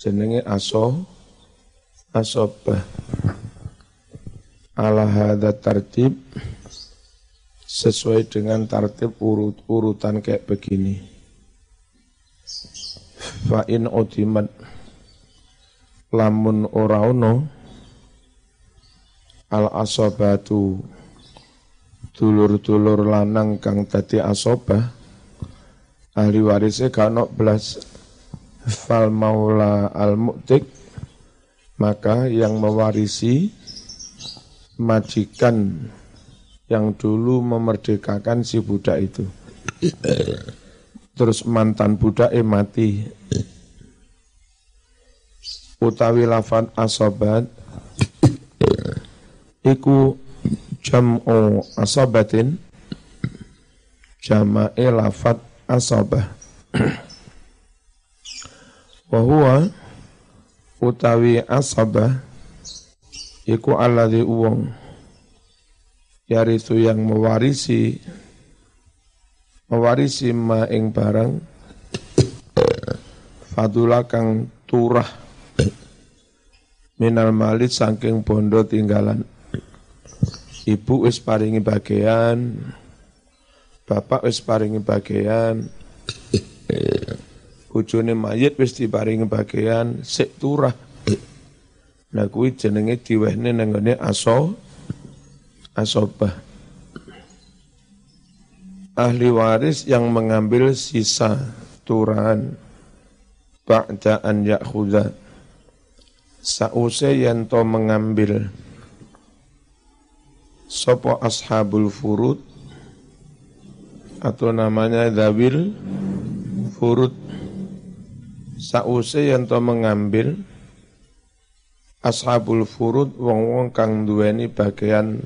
jenenge aso asobah. Ala hadha tartib. Sesuai dengan tartib urut urutan kayak begini. Fa in udimat lamun ora ono al asobatu. Dulur-dulur lanang kang dadi asobah. Ahli warisnya kano belas fal maula al mu'tik maka yang mewarisi majikan yang dulu memerdekakan si budak itu. Terus mantan budak eh mati. Utawi lafad asobat iku jam'u asobatin jama'i lafad asobah. Wahuwa utawi asabah iku alladhi uwong. Yarisu yang mewarisi mewarisi ma ing barang fadula kang turah. Minal malit saking bondo tinggalan. Ibu wis paringi bagian bapak wis paringi bagian bojone mayit wis diparingi bagian sik turah. Nah kuwi jenenge diwehne nang ngene aso asobah. Ahli waris yang mengambil sisa turahan. Ba'da an ya'khudha. Sause yen to mengambil. Sopo ashabul furud? Atau namanya dawil furud sause yang to mengambil ashabul furud wong-wong kang duweni bagian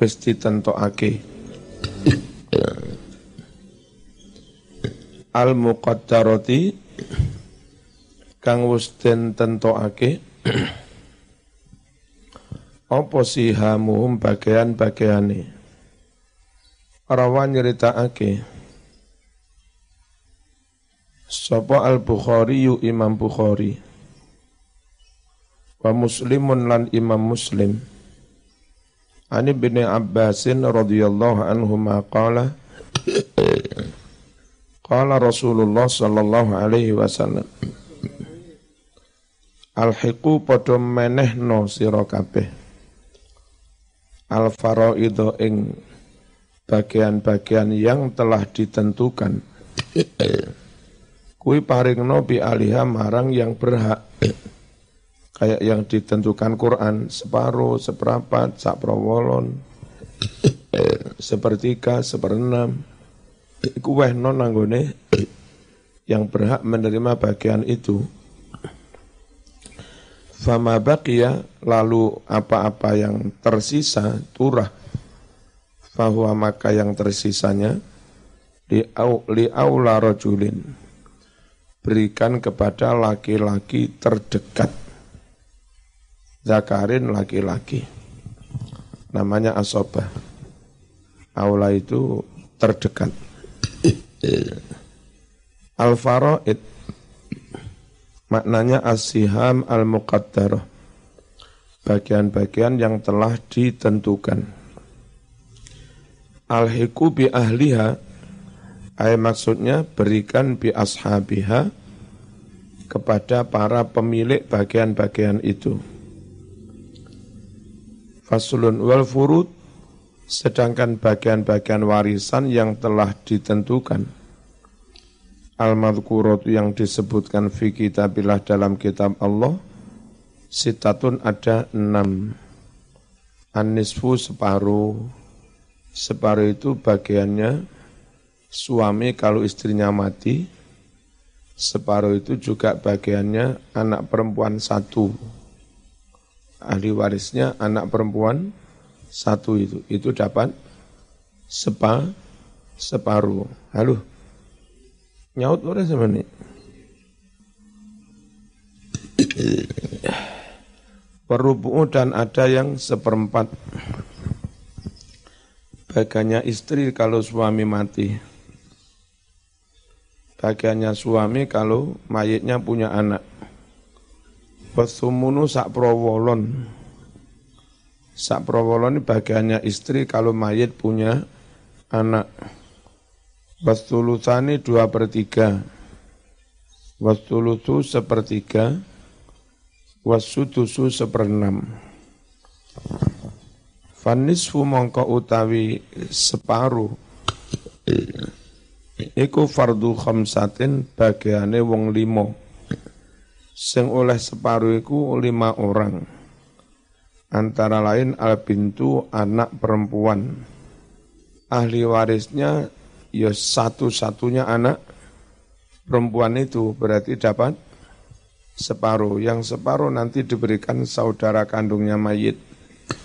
wis ditentokake. Al muqaddarati kang wis den tentokake apa sihamuhum bagian-bagiane rawan nyeritakake Sapa al-Bukhari yu Imam Bukhari. Wa Muslimun lan Imam Muslim. Ani bin Abbasin radhiyallahu anhu ma qala Qala Rasulullah sallallahu alaihi wasallam Alhiqu padha menehno sira kabeh. Al faraidu ing bagian-bagian yang telah ditentukan Kui paringno bi aliha marang yang berhak. Kayak yang ditentukan Quran separuh, seperapat, saprowolon, sepertiga, seperenam. Iku wehno nanggone yang berhak menerima bagian itu. Fama baqiya lalu apa-apa yang tersisa turah fahuwa maka yang tersisanya li, au, li aula rojulin berikan kepada laki-laki terdekat. Zakarin laki-laki. Namanya asobah. Aula itu terdekat. Al-Faraid maknanya asiham al-muqaddarah. Bagian-bagian yang telah ditentukan. Al-hiku bi ahliha Ayat maksudnya berikan bi ashabiha kepada para pemilik bagian-bagian itu. Fasulun wal furud sedangkan bagian-bagian warisan yang telah ditentukan. Al yang disebutkan fi kitabillah dalam kitab Allah sitatun ada enam. Anisfu separuh. Separuh itu bagiannya suami kalau istrinya mati, separuh itu juga bagiannya anak perempuan satu. Ahli warisnya anak perempuan satu itu. Itu dapat sepa, separuh. Halo, nyaut orang ini. Perubu dan ada yang seperempat bagiannya istri kalau suami mati bagiannya suami kalau mayitnya punya anak. Wasumunu sak prowolon. Sak prowolon ini bagiannya istri kalau mayit punya anak. Wastulusani dua per tiga. Wastulusu sepertiga. Wasudusu seperenam. Fanisfu mongko utawi separuh. Iku fardu khamsatin bagiane wong limo. Sing oleh separuh iku lima orang. Antara lain al bintu anak perempuan. Ahli warisnya ya satu-satunya anak perempuan itu berarti dapat separuh. Yang separuh nanti diberikan saudara kandungnya mayit.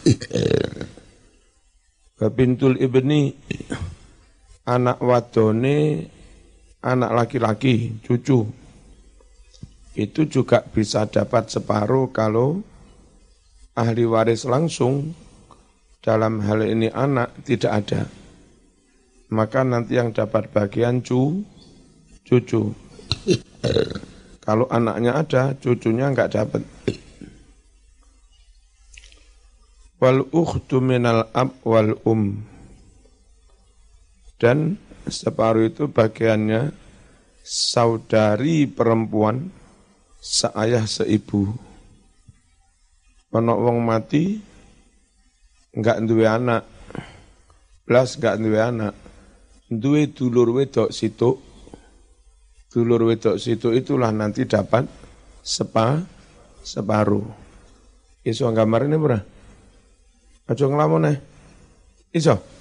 Babintul ibni anak wadone anak laki-laki, cucu. Itu juga bisa dapat separuh kalau ahli waris langsung dalam hal ini anak tidak ada. Maka nanti yang dapat bagian cu, cucu. Kalau anaknya ada, cucunya enggak dapat. wal ukhtu minal ab wal um dan separuh itu bagiannya saudari perempuan seayah seibu. Ono wong mati enggak duwe anak. Plus enggak duwe anak. Duwe dulur wedok situ. Dulur wedok situ itulah nanti dapat sepa separuh. Iso gambar ini berapa Aja nglamun eh. Iso.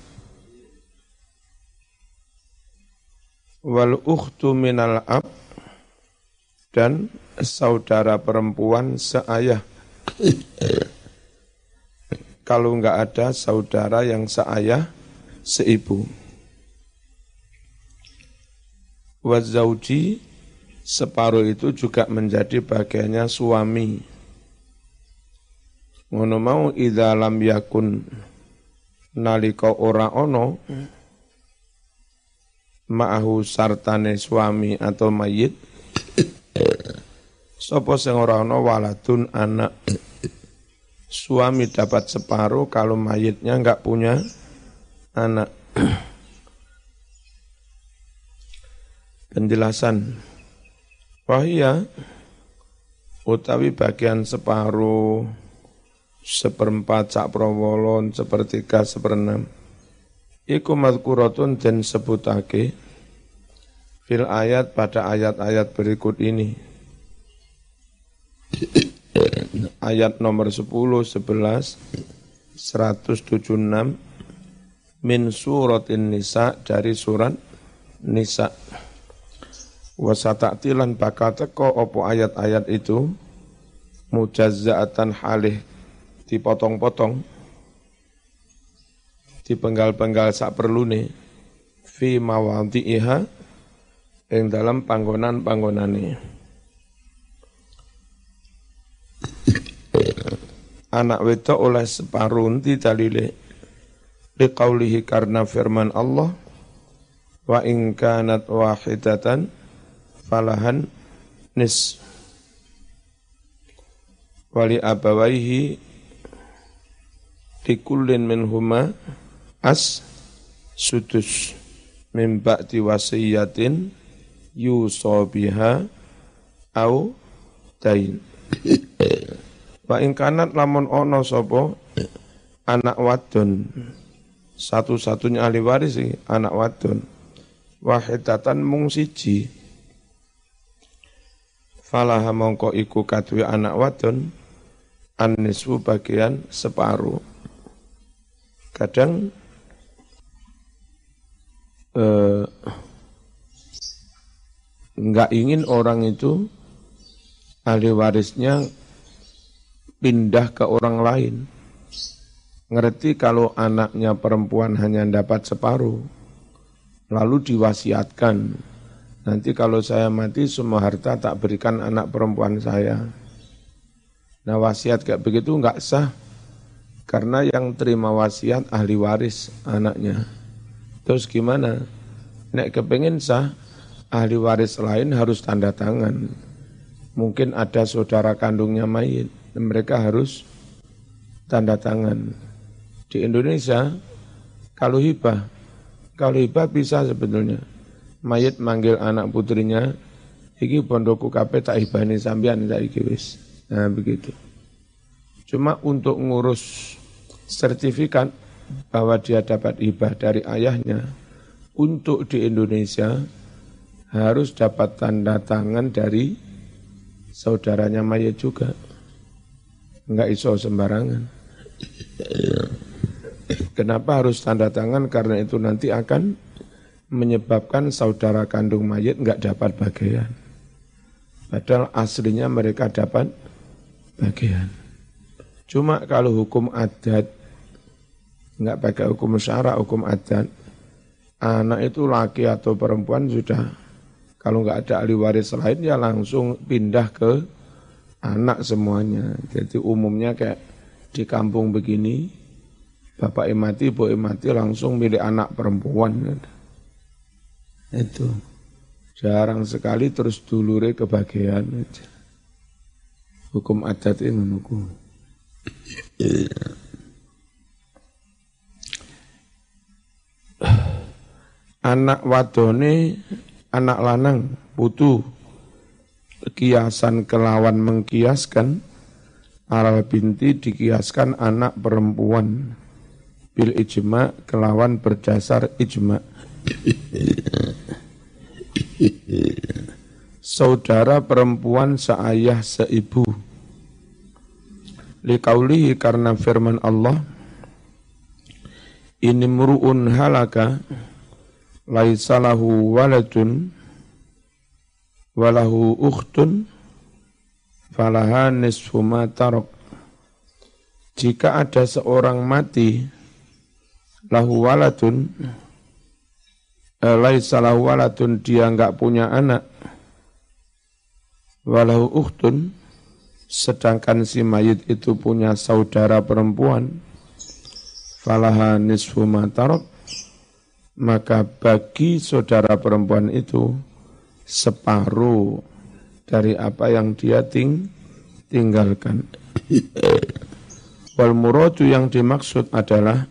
Wal ukhtu minal ab dan saudara perempuan seayah. Kalau enggak ada saudara yang seayah, seibu. Wazauji separuh itu juga menjadi bagiannya suami ngono mau idza lam yakun nalika ora ono ma'ahu sartane suami atau mayit? Sapa sing ora ono waladun anak. Suami dapat separuh kalau mayitnya enggak punya anak. Penjelasan. Wahia utawi bagian separuh seperempat sak prowolon sepertiga seperenam iku madkuratun dan sebutake fil ayat pada ayat-ayat berikut ini. Ayat nomor 10 11 176 min suratin nisa dari surat nisa. Wasataktilan bakal teko opo ayat-ayat itu mujazza'atan halih dipotong-potong dipenggal-penggal sak perlune. Fi mawadhi'iha ing dalam panggonan-panggonane. Anak wedok oleh separuh di dalile? Liqaulihi karena firman Allah wa in kanat wahidatan falahan nis. Wali abawaihi likullin minhuma as sudus min ba'di wasiyatin yusobiha au dain. Wa ing kanat lamun ono sapa? Anak wadon. Satu-satunya ahli waris sih anak wadon. Wahidatan mung siji. Falaha mongko iku kadue anak wadon aniswu bagian separuh. Kadang eh, nggak ingin orang itu ahli warisnya pindah ke orang lain. Ngerti kalau anaknya perempuan hanya dapat separuh, lalu diwasiatkan. Nanti kalau saya mati semua harta tak berikan anak perempuan saya. Nah wasiat kayak begitu nggak sah karena yang terima wasiat ahli waris anaknya. Terus gimana? Nek kepengen sah, ahli waris lain harus tanda tangan. mungkin ada saudara kandungnya mayit, mereka harus tanda tangan. Di Indonesia, kalau hibah, kalau hibah bisa sebetulnya. Mayit manggil anak putrinya, iki pondokku kape tak hibahni sambian tak iki wis. Nah begitu. Cuma untuk ngurus sertifikat bahwa dia dapat hibah dari ayahnya, untuk di Indonesia harus dapat tanda tangan dari saudaranya mayat juga. Enggak iso sembarangan. Kenapa harus tanda tangan? Karena itu nanti akan menyebabkan saudara kandung mayat enggak dapat bagian. Padahal aslinya mereka dapat bagian. Cuma kalau hukum adat, enggak pakai hukum syara, hukum adat, anak itu laki atau perempuan sudah, kalau enggak ada ahli waris lain ya langsung pindah ke anak semuanya. Jadi umumnya kayak di kampung begini, bapak mati, ibu mati langsung milik anak perempuan. Itu. Jarang sekali terus dulure kebahagiaan aja. Hukum adat ini menunggu. Anak wadone, anak lanang, putu, kiasan kelawan mengkiaskan, aral binti dikiaskan anak perempuan. Bil ijma kelawan berdasar ijma. Saudara perempuan seayah seibu. Liqaulihi karena firman Allah ini muru'un halaka laisalahu waladun walahu ukhtun falaha nisfu ma tarok. Jika ada seorang mati lahu waladun eh, laisa lahu waladun dia enggak punya anak walahu ukhtun sedangkan si mayit itu punya saudara perempuan falaha nisfu matarok maka bagi saudara perempuan itu separuh dari apa yang dia ting tinggalkan wal muradu yang dimaksud adalah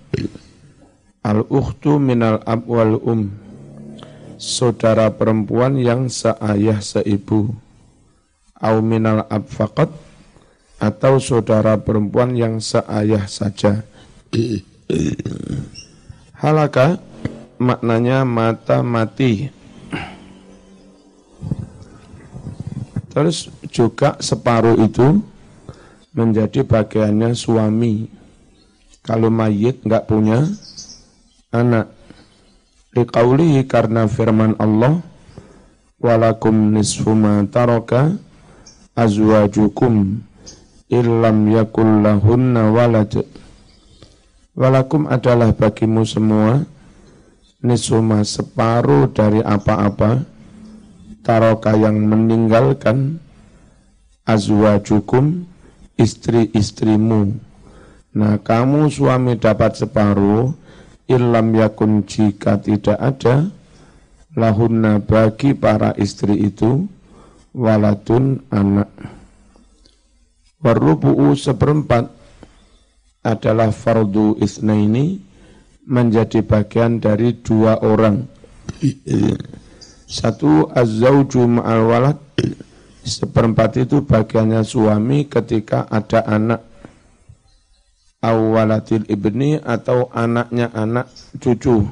Al-ukhtu minal ab wal um. Saudara perempuan yang seayah seibu. Au minal ab faqat atau saudara perempuan yang seayah saja. Halaka maknanya mata mati. Terus juga separuh itu menjadi bagiannya suami. Kalau mayit nggak punya anak. Liqaulihi karena firman Allah walakum nisfu ma taraka azwajukum illam yakul lahunna walad. Walakum adalah bagimu semua nisuma separuh dari apa-apa taroka yang meninggalkan azwajukum istri-istrimu. Nah kamu suami dapat separuh, Ilam yakun jika tidak ada lahunna bagi para istri itu waladun anak. Warubu'u seperempat adalah fardu isnaini menjadi bagian dari dua orang. Satu az-zawju ma'al walad seperempat itu bagiannya suami ketika ada anak awalatil ibni atau anaknya anak cucu.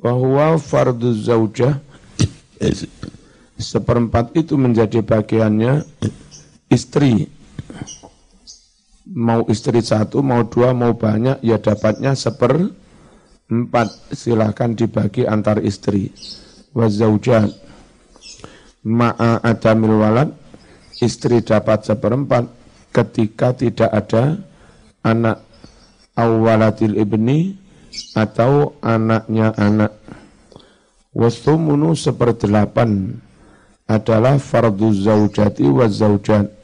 Bahwa fardu zaujah seperempat itu menjadi bagiannya istri. Mau istri satu, mau dua, mau banyak, ya dapatnya seper empat. Silahkan dibagi antar istri. Wazaujah ma'a adamil walad, istri dapat seperempat ketika tidak ada anak awalatil ibni atau anaknya anak. Wastumunu seperdelapan adalah fardu zaujati wa zaujat.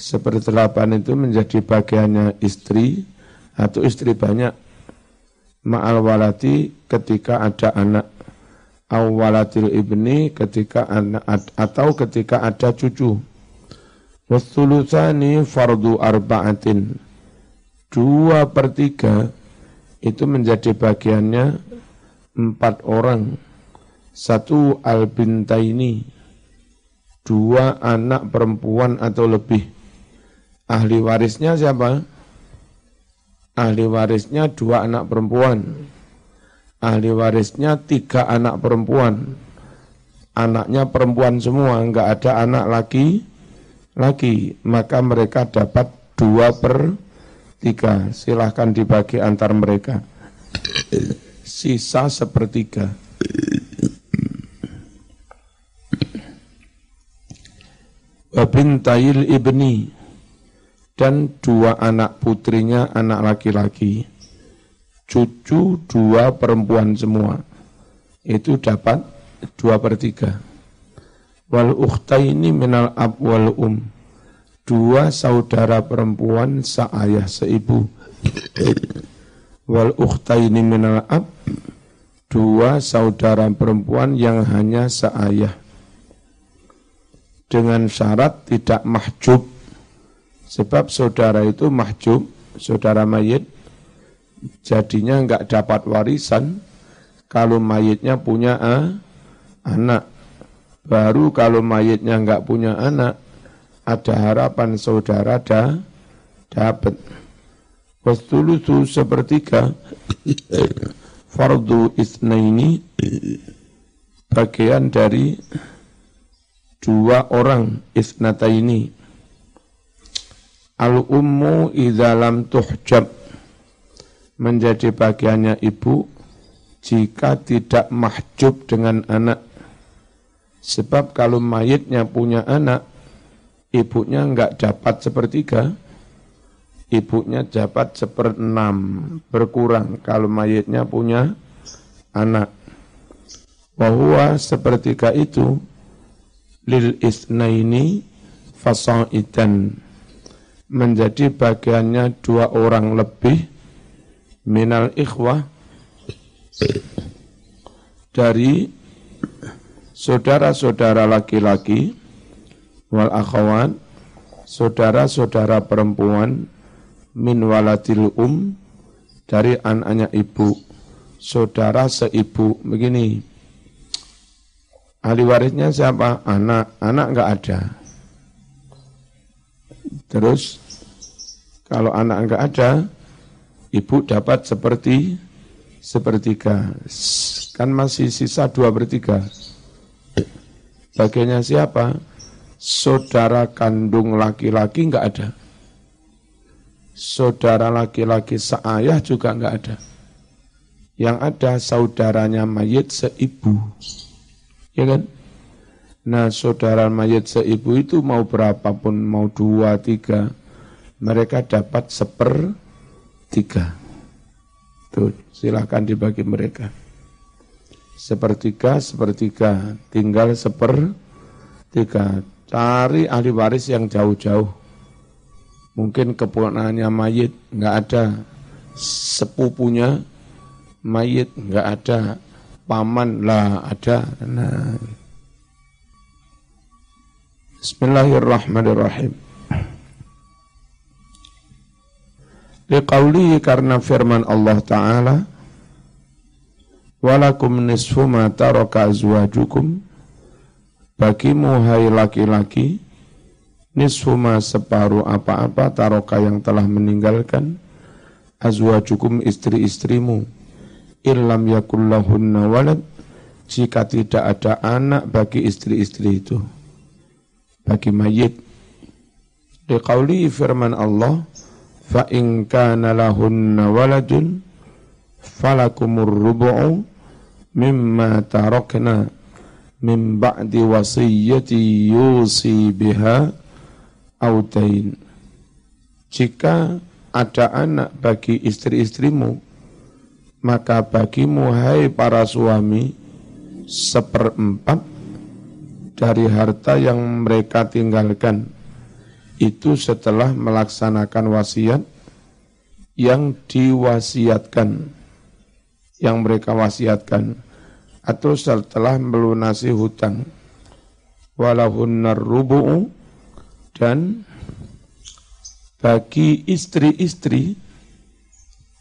Seperdelapan itu menjadi bagiannya istri atau istri banyak. Ma'al walati ketika ada anak. awalatil ibni ketika anak atau ketika ada cucu. Wastulusani fardu arba'atin. Dua per tiga itu menjadi bagiannya empat orang. Satu albintaini, dua anak perempuan atau lebih. Ahli warisnya siapa? Ahli warisnya dua anak perempuan ahli warisnya tiga anak perempuan. Anaknya perempuan semua, enggak ada anak laki lagi, maka mereka dapat dua per tiga. Silahkan dibagi antar mereka. Sisa sepertiga. Wabintayil ibni dan dua anak putrinya anak laki-laki cucu dua perempuan semua. Itu dapat dua per tiga. Wal ukhtaini minal ab wal um. Dua saudara perempuan seayah seibu. Wal ukhtaini minal ab. Dua saudara perempuan yang hanya seayah. Dengan syarat tidak mahjub. Sebab saudara itu mahjub, saudara mayit jadinya enggak dapat warisan kalau mayitnya punya ah, anak. Baru kalau mayitnya enggak punya anak, ada harapan saudara dah dapat. Wastulusu sepertiga fardu isnaini bagian dari dua orang isnata ini al ummu idza lam tuhjab menjadi bagiannya ibu jika tidak mahjub dengan anak. Sebab kalau mayitnya punya anak, ibunya enggak dapat sepertiga, ibunya dapat seperenam, berkurang kalau mayitnya punya anak. Bahwa sepertiga itu lil isnaini fasaidan menjadi bagiannya dua orang lebih minal ikhwah dari saudara-saudara laki-laki wal akhwat saudara-saudara perempuan min waladil um dari anaknya ibu saudara seibu begini. Ahli warisnya siapa? Anak. Anak enggak ada terus kalau anak enggak ada ibu dapat seperti sepertiga. Kan masih sisa dua per tiga. Bagiannya siapa? Saudara kandung laki-laki enggak ada. Saudara laki-laki seayah juga enggak ada. Yang ada saudaranya mayit seibu. Ya kan? Nah saudara mayit seibu itu mau berapapun, mau dua, tiga, mereka dapat seper tiga. Tuh, silahkan dibagi mereka. Sepertiga, sepertiga, tinggal sepertiga. Cari ahli waris yang jauh-jauh. Mungkin keponakannya mayit, nggak ada. Sepupunya mayit, nggak ada. Paman lah ada. Nah. Bismillahirrahmanirrahim. Liqaulihi karena firman Allah Ta'ala Walakum nisfu ma taraka azwajukum. Bagimu hai laki-laki Nisfu ma separuh apa-apa taroka yang telah meninggalkan Azwajukum istri-istrimu. Illam yakullahunna walad Jika tidak ada anak bagi istri-istri itu Bagi mayit. Liqaulihi firman Allah fa in kana lahunna waladun falakumur rubu'u mimma tarakna min ba'di wasiyyati yusi biha autain. Jika ada anak bagi istri-istrimu maka bagimu hai para suami seperempat dari harta yang mereka tinggalkan itu setelah melaksanakan wasiat yang diwasiatkan yang mereka wasiatkan atau setelah melunasi hutang. Walahunnar rubu'u dan bagi istri-istri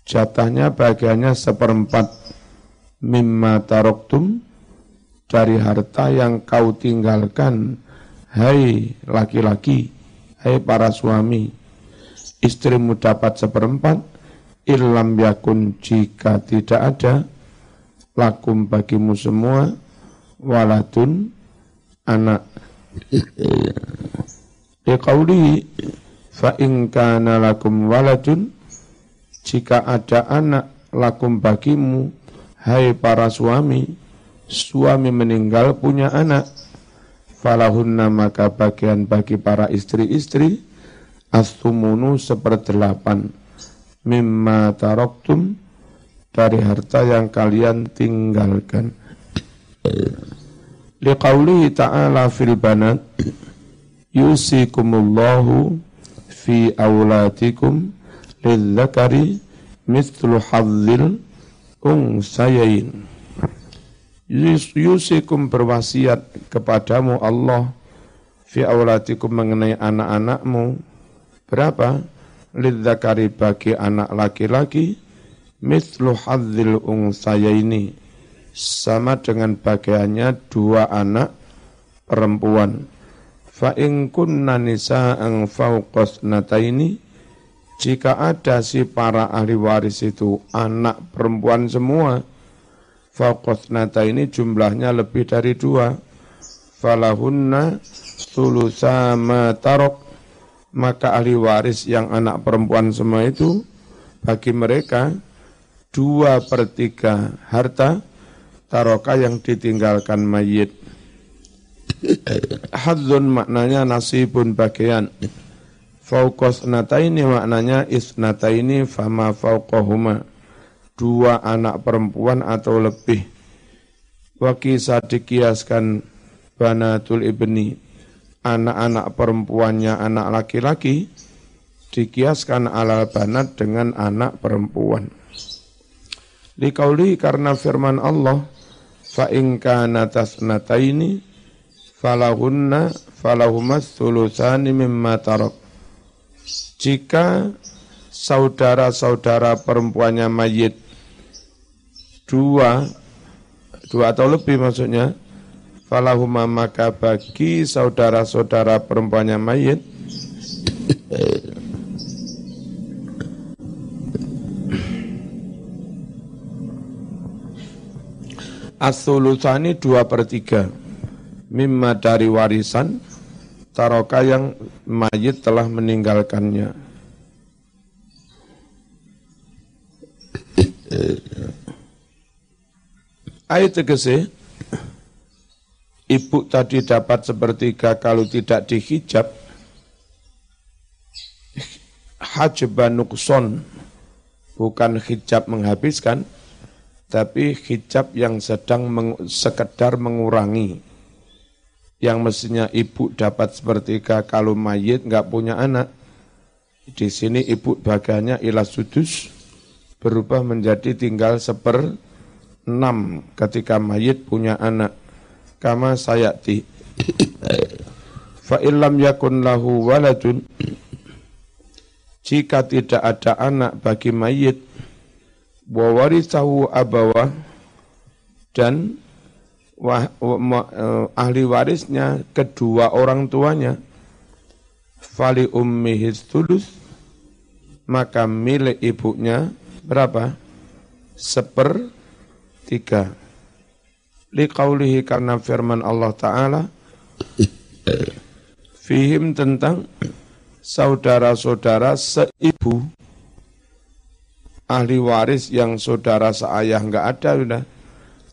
jatahnya bagiannya seperempat mimma taroktum dari harta yang kau tinggalkan. Hai laki-laki hai para suami istrimu dapat seperempat. Ilam yakun jika tidak ada lakum bagimu semua waladun anak. Liqauli fa in kana lakum waladun jika ada anak lakum bagimu. Hai para suami suami meninggal punya anak. Falahunna maka bagian bagi para istri-istri astumunu seperdelapan. Mimma taroktum dari harta yang kalian tinggalkan. Liqaulihi ta'ala fil banat yusikumullahu fi aulatikum lidzakari mithlu hadzil unsayain yusikum berwasiat kepadamu Allah fi aulatikum mengenai anak-anakmu. Berapa? Lidzakari bagi anak laki-laki mithlu hadzil unsayaini sama dengan bagiannya dua anak perempuan. Fa in kunna nisa'an fauqas nataini jika ada si para ahli waris itu anak perempuan semua fauqas nataini jumlahnya lebih dari dua falahunna sulusa tarok maka ahli waris yang anak perempuan semua itu bagi mereka dua per tiga harta taroka yang ditinggalkan mayit Hadzun maknanya nasibun bagian. Fauqos nataini maknanya isnataini fama fauqahuma. Dua anak perempuan atau lebih. Wakisa dikiaskan banatul ibni. Anak-anak perempuannya anak laki-laki dikiaskan ala banat dengan anak perempuan. Likauli karena firman Allah, in kana tasnataini falahunna falahumas sulusani mimma tarok. Jika saudara-saudara perempuannya mayit dua, dua atau lebih maksudnya, falahuma maka bagi saudara-saudara perempuannya mayit. As-sulusani dua per tiga. Mimma dari warisan taroka yang mayit telah meninggalkannya. Ayat tegese. Ibu tadi dapat sepertiga kalau tidak dihijab. Hajban nukson bukan hijab menghabiskan tapi hijab yang sedang meng, sekedar mengurangi. Yang mestinya ibu dapat sepertiga kalau mayit nggak punya anak. Di sini ibu bagiannya ilah sudus berubah menjadi tinggal seper enam ketika mayit punya anak. Kama sayati. Fa illam yakun lahu waladun jika tidak ada anak bagi mayit wa warisahu abawa dan wah, wah, eh, ahli warisnya kedua orang tuanya fali ummihi tulus maka milik ibunya berapa? Seper tiga. Liqaulihi karena firman Allah Ta'ala Fihim tentang saudara-saudara seibu ahli waris yang saudara seayah enggak ada sudah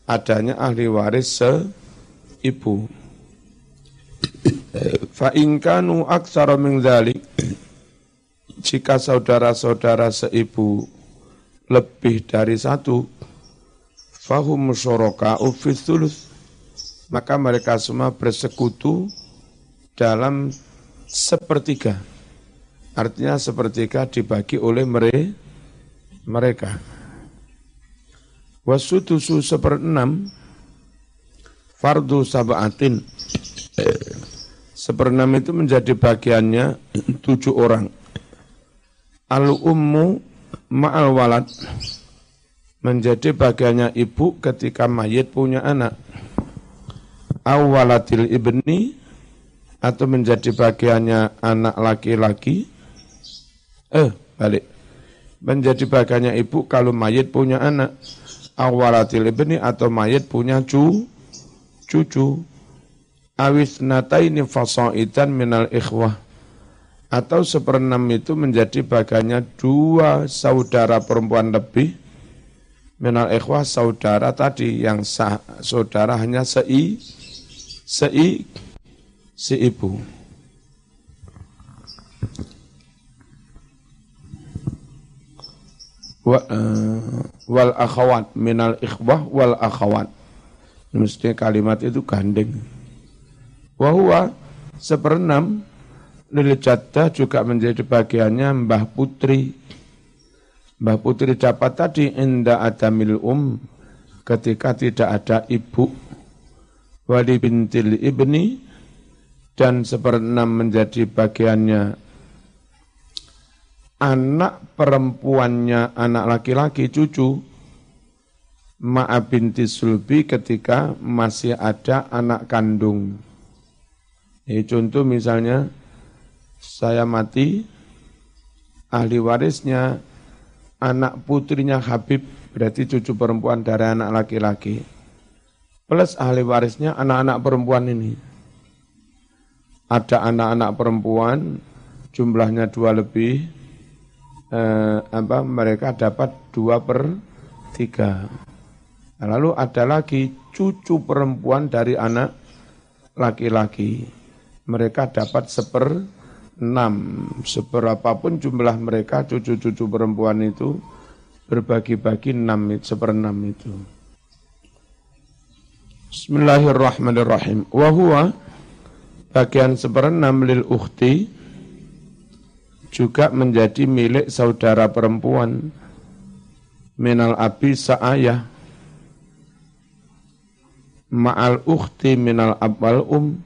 adanya ahli waris seibu. Fa inkanu aksara min jika saudara-saudara seibu lebih dari satu, fahum syuraka ufithulus, maka mereka semua bersekutu dalam sepertiga. Artinya sepertiga dibagi oleh mereka. Wasutusu seperenam fardu sab'atin. Seperenam itu menjadi bagiannya tujuh orang. Al-ummu ma'al walad menjadi bagiannya ibu ketika mayit punya anak. Awaladil ibni atau menjadi bagiannya anak laki-laki. Eh, balik. Menjadi bagiannya ibu kalau mayit punya anak. Awaladil ibni atau mayit punya cu, cucu. Awis nataini fasaitan minal ikhwah atau seperenam itu menjadi bagiannya dua saudara perempuan lebih minal ikhwah saudara tadi yang sah, saudara hanya sei sei si ibu. Wa, uh, wal akhawat minal ikhwah wal akhawat. Mestinya kalimat itu gandeng. Wahua seperenam lil juga menjadi bagiannya Mbah Putri Mbah Putri dapat tadi inda adamil um ketika tidak ada ibu wali bintil ibni dan seperenam menjadi bagiannya anak perempuannya anak laki-laki cucu ma'a binti sulbi ketika masih ada anak kandung. Ini contoh misalnya saya mati, ahli warisnya anak putrinya Habib berarti cucu perempuan dari anak laki-laki. Plus ahli warisnya anak-anak perempuan ini. Ada anak-anak perempuan jumlahnya dua lebih, eh, apa mereka dapat dua per tiga. Lalu ada lagi cucu perempuan dari anak laki-laki. Mereka dapat seper enam. Seberapapun jumlah mereka cucu-cucu perempuan itu berbagi-bagi enam, seperenam itu. Bismillahirrahmanirrahim. Wahuwa bagian seperenam lil ukhti juga menjadi milik saudara perempuan minal abi sa'ayah ma'al ukhti minal abwal um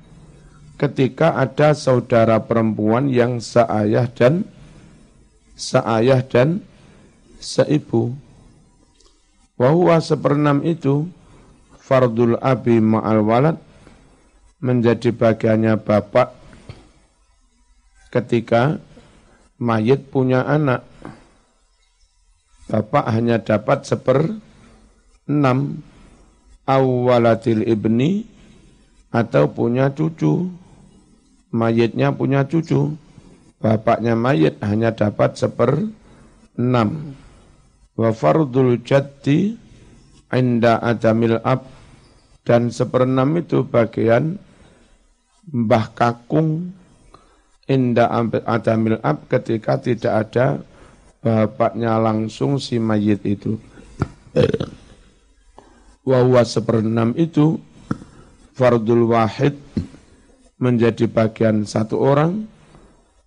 ketika ada saudara perempuan yang seayah dan seayah dan seibu. Wahuwa seperenam itu fardul abi ma'al walad menjadi bagiannya bapak ketika mayit punya anak. Bapak hanya dapat seper enam awalatil ibni atau punya cucu mayitnya punya cucu, bapaknya mayit hanya dapat seper enam. Wa fardul jaddi inda adamil ab dan seperenam itu bagian mbah kakung inda adamil ab ketika tidak ada bapaknya langsung si mayit itu. Wa seperenam itu fardul wahid menjadi bagian satu orang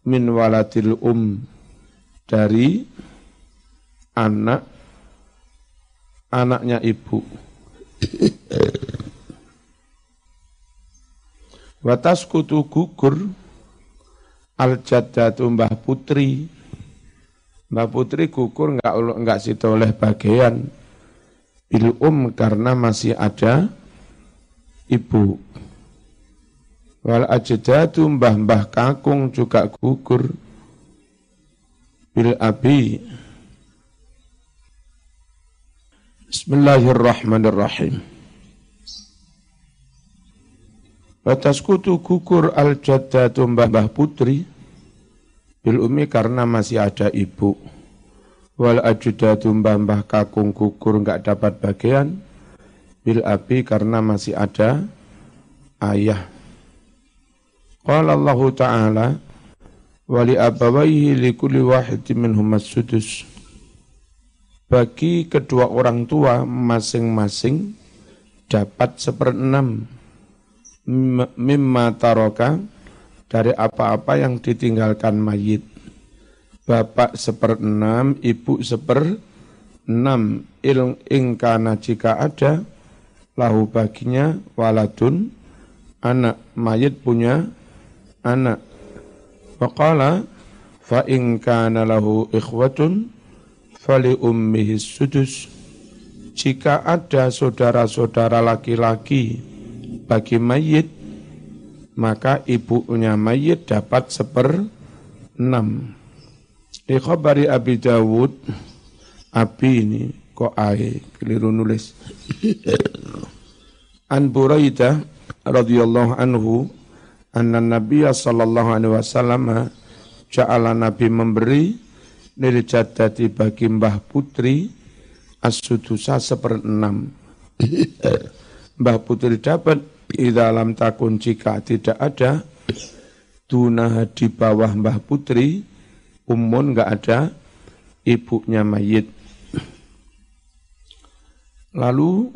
min waladil um dari anak anaknya ibu. Watas kutu gugur al jaddatu mbah putri. Mbah putri gugur enggak enggak situ oleh bagian bil um karena masih ada ibu. Wal ajdadu mbah-mbah kakung juga gugur bil abi. Bismillahirrahmanirrahim. Batas kutu gugur al jaddatu mbah-mbah putri bil umi karena masih ada ibu. Wal ajdadu mbah-mbah kakung gugur enggak dapat bagian bil abi karena masih ada ayah. Qala Allah Ta'ala wali abawaihi li kulli wahidin minhum sudus bagi kedua orang tua masing-masing dapat seperenam mimma taroka dari apa-apa yang ditinggalkan mayit. Bapak seperenam, ibu seperenam, il ingkana jika ada lahu baginya waladun. Anak mayit punya anak faqala fa in kana lahu ikhwatun fali ummihi sudus jika ada saudara-saudara laki-laki bagi mayit maka ibunya mayit dapat seper enam. Di khabari Abi Dawud, Abi ini kok ae keliru nulis. An Buraidah radhiyallahu anhu anna Nabi sallallahu alaihi wasallam ja'ala Nabi memberi nil jadati bagi mbah putri as-sudusa seperenam. mbah putri dapat di dalam takun jika tidak ada tunah di bawah mbah putri umun nggak ada ibunya mayit lalu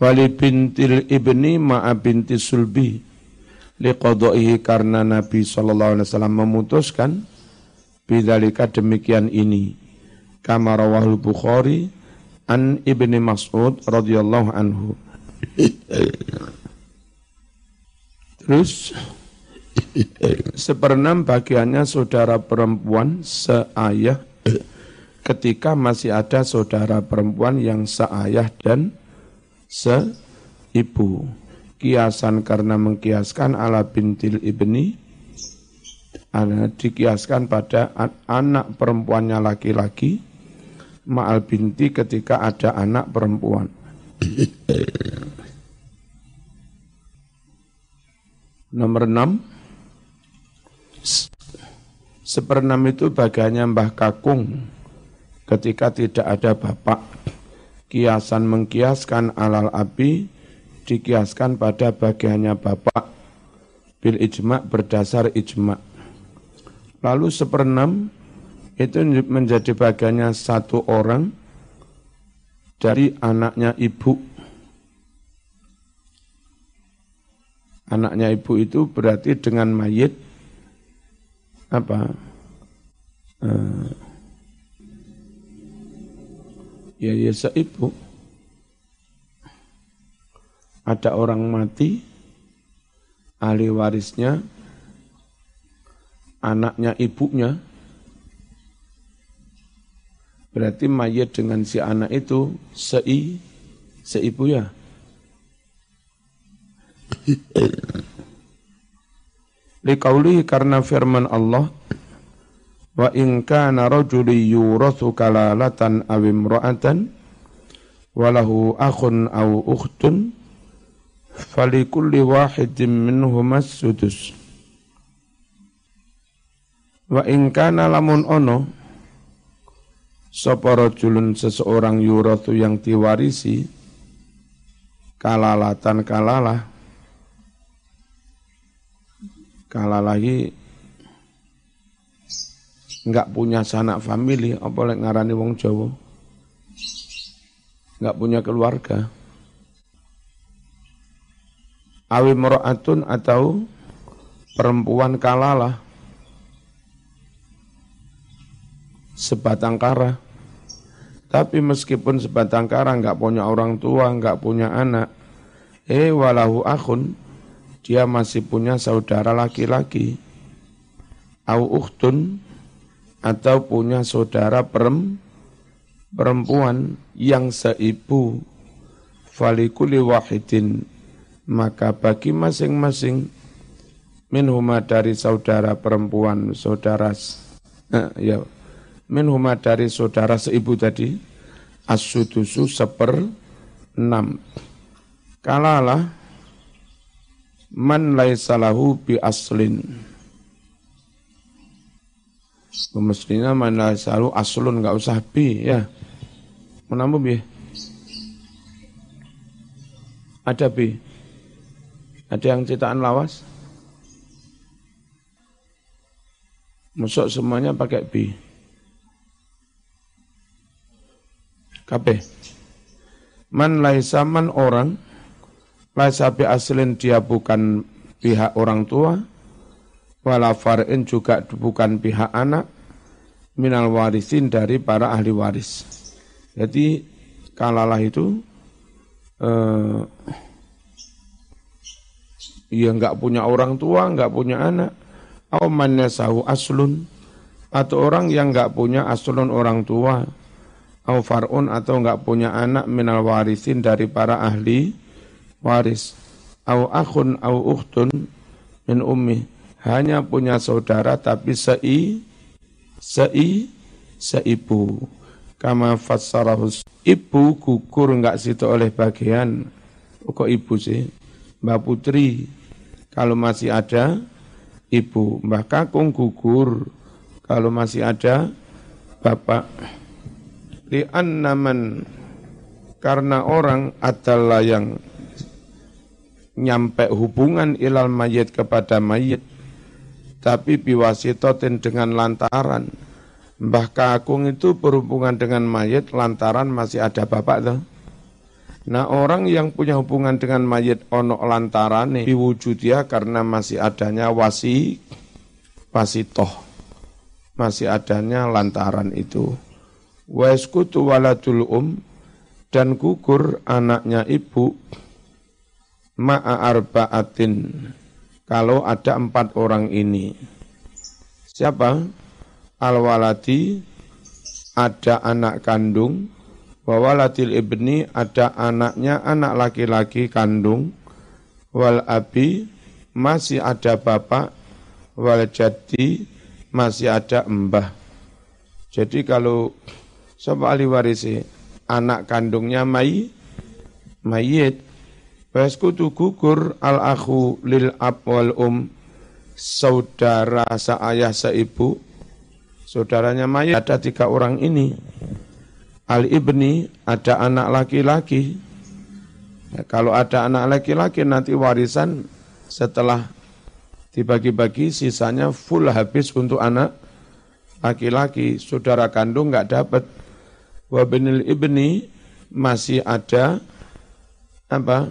wali bintil ibni ma'a binti sulbi liqadaihi karena Nabi sallallahu alaihi wasallam memutuskan bidzalika demikian ini kama rawahul Bukhari an Ibni Mas'ud radhiyallahu anhu. Terus seperenam bagiannya saudara perempuan seayah ketika masih ada saudara perempuan yang seayah dan seibu. Kiasan karena mengkiaskan ala bintil ibni, dikiaskan pada anak perempuannya laki-laki, ma'al binti ketika ada anak perempuan. Nomor enam, seperenam itu bagiannya Mbah Kakung ketika tidak ada bapak. Kiasan mengkiaskan alal api dikiaskan pada bagiannya bapak. Bil ijma berdasar ijma. Lalu seperenam itu menjadi bagiannya satu orang dari anaknya ibu. Anaknya ibu itu berarti dengan mayit apa? Uh, ya ya seibu. Ada orang mati, ahli warisnya, anaknya ibunya, Berarti mayat dengan si anak itu sei seibu ya. Liqauli karena firman Allah wa in kana rajuli yurathu kalalatan aw imra'atan walahu akhun aw ukhtun falikulli wahidin minhum sudus wa in kana lamun ono Sapa rajulun seseorang yuratu yang diwarisi kalalatan kalalah kalalahi enggak punya sanak famili apa lek ngarani wong Jawa enggak punya keluarga awi mro'atun atau perempuan kalalah sebatang kara. Tapi meskipun sebatang kara nggak punya orang tua, nggak punya anak, eh walahu akhun, dia masih punya saudara laki-laki. Au ukhtun, atau punya saudara perempuan yang seibu. Falikuli wahidin, maka bagi masing-masing minhuma dari saudara perempuan, saudara eh, ya minhuma dari saudara seibu tadi as-sudusu seper enam. Kalalah man laisalahu bi aslin Mestinya man laisalahu aslun nggak usah bi ya. Menambah bi? Ada bi? Ada yang cetakan lawas? Masuk semuanya pakai bi. Kabeh. Man laisa man orang laisa bi aslin dia bukan pihak orang tua wala far'in juga bukan pihak anak minal warisin dari para ahli waris. Jadi kalalah itu eh, ya nggak punya orang tua, nggak punya anak. Au sahu aslun atau orang yang nggak punya aslun orang tua. Au farun atau nggak punya anak minal warisin dari para ahli waris. Au akhun au ukhtun min ummi. Hanya punya saudara tapi sei sei seibu. Kama fassarahus ibu gugur nggak situ oleh bagian. Kok ibu sih? Mbak Putri kalau masih ada ibu. Mbah Kakung gugur kalau masih ada bapak. Li'annaman karena orang adalah yang nyampe hubungan ilal mayit kepada mayit tapi biwasitotin dengan lantaran Mbah Kakung itu berhubungan dengan mayit lantaran masih ada bapak tuh. Nah orang yang punya hubungan dengan mayit ono lantaran diwujud dia karena masih adanya wasi wasitoh. Masih adanya lantaran itu. Waiskutu waladul um dan gugur anaknya ibu ma'a arba'atin kalau ada empat orang ini. Siapa? Al-waladi ada anak kandung, wawalatil ibni ada anaknya anak laki-laki kandung wal abi masih ada bapak wal jadi masih ada embah jadi kalau sobat ahli warisi anak kandungnya mayit Waskutu gugur al akhu lil ab wal um saudara seayah seibu saudaranya mayit ada tiga orang ini al ibni ada anak laki-laki. Ya, kalau ada anak laki-laki nanti warisan setelah dibagi-bagi sisanya full habis untuk anak laki-laki. Saudara kandung nggak dapat. Wabinil ibni masih ada apa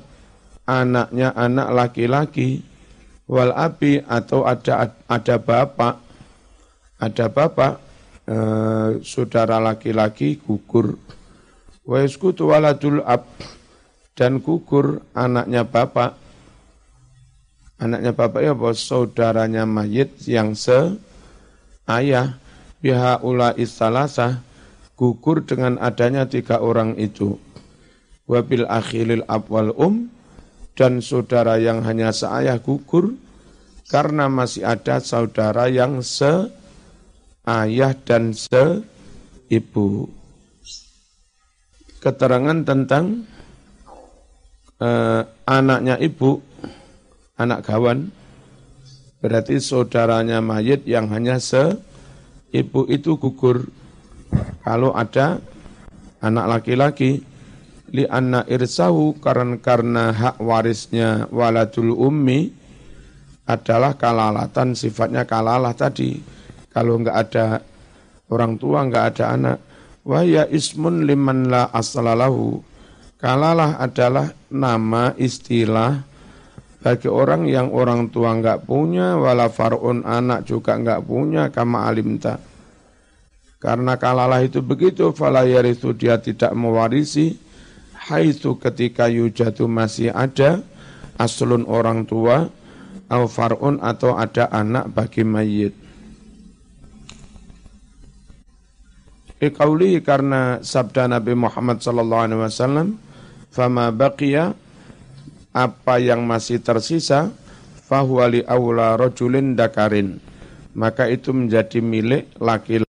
anaknya anak laki-laki wal abi atau ada ada bapak ada bapak Eh, saudara laki-laki gugur. Wa yaskutu waladul ab dan gugur anaknya bapak. Anaknya bapak ya bos saudaranya mayit yang se ayah biha ula istalasa gugur dengan adanya tiga orang itu. Wabil akhilil abwal um dan saudara yang hanya seayah gugur karena masih ada saudara yang se ayah dan seibu. Keterangan tentang eh, anaknya ibu, anak gawan, berarti saudaranya mayit yang hanya seibu itu gugur. Kalau ada anak laki-laki, li anna irsahu karena karena hak warisnya waladul ummi adalah kalalatan sifatnya kalalah tadi kalau enggak ada orang tua, enggak ada anak. Wahya ismun liman la asalalahu. Kalalah adalah nama istilah bagi orang yang orang tua enggak punya, wala far'un anak juga enggak punya, kama alimta. Karena kalalah itu begitu, fala itu dia tidak mewarisi, haitsu ketika yujatu masih ada, aslun orang tua, au far'un atau ada anak bagi mayit. Iqauli karena sabda Nabi Muhammad sallallahu alaihi wasallam, "Fama baqiya apa yang masih tersisa fahuwa li aula rajulin dakarin." Maka itu menjadi milik laki-laki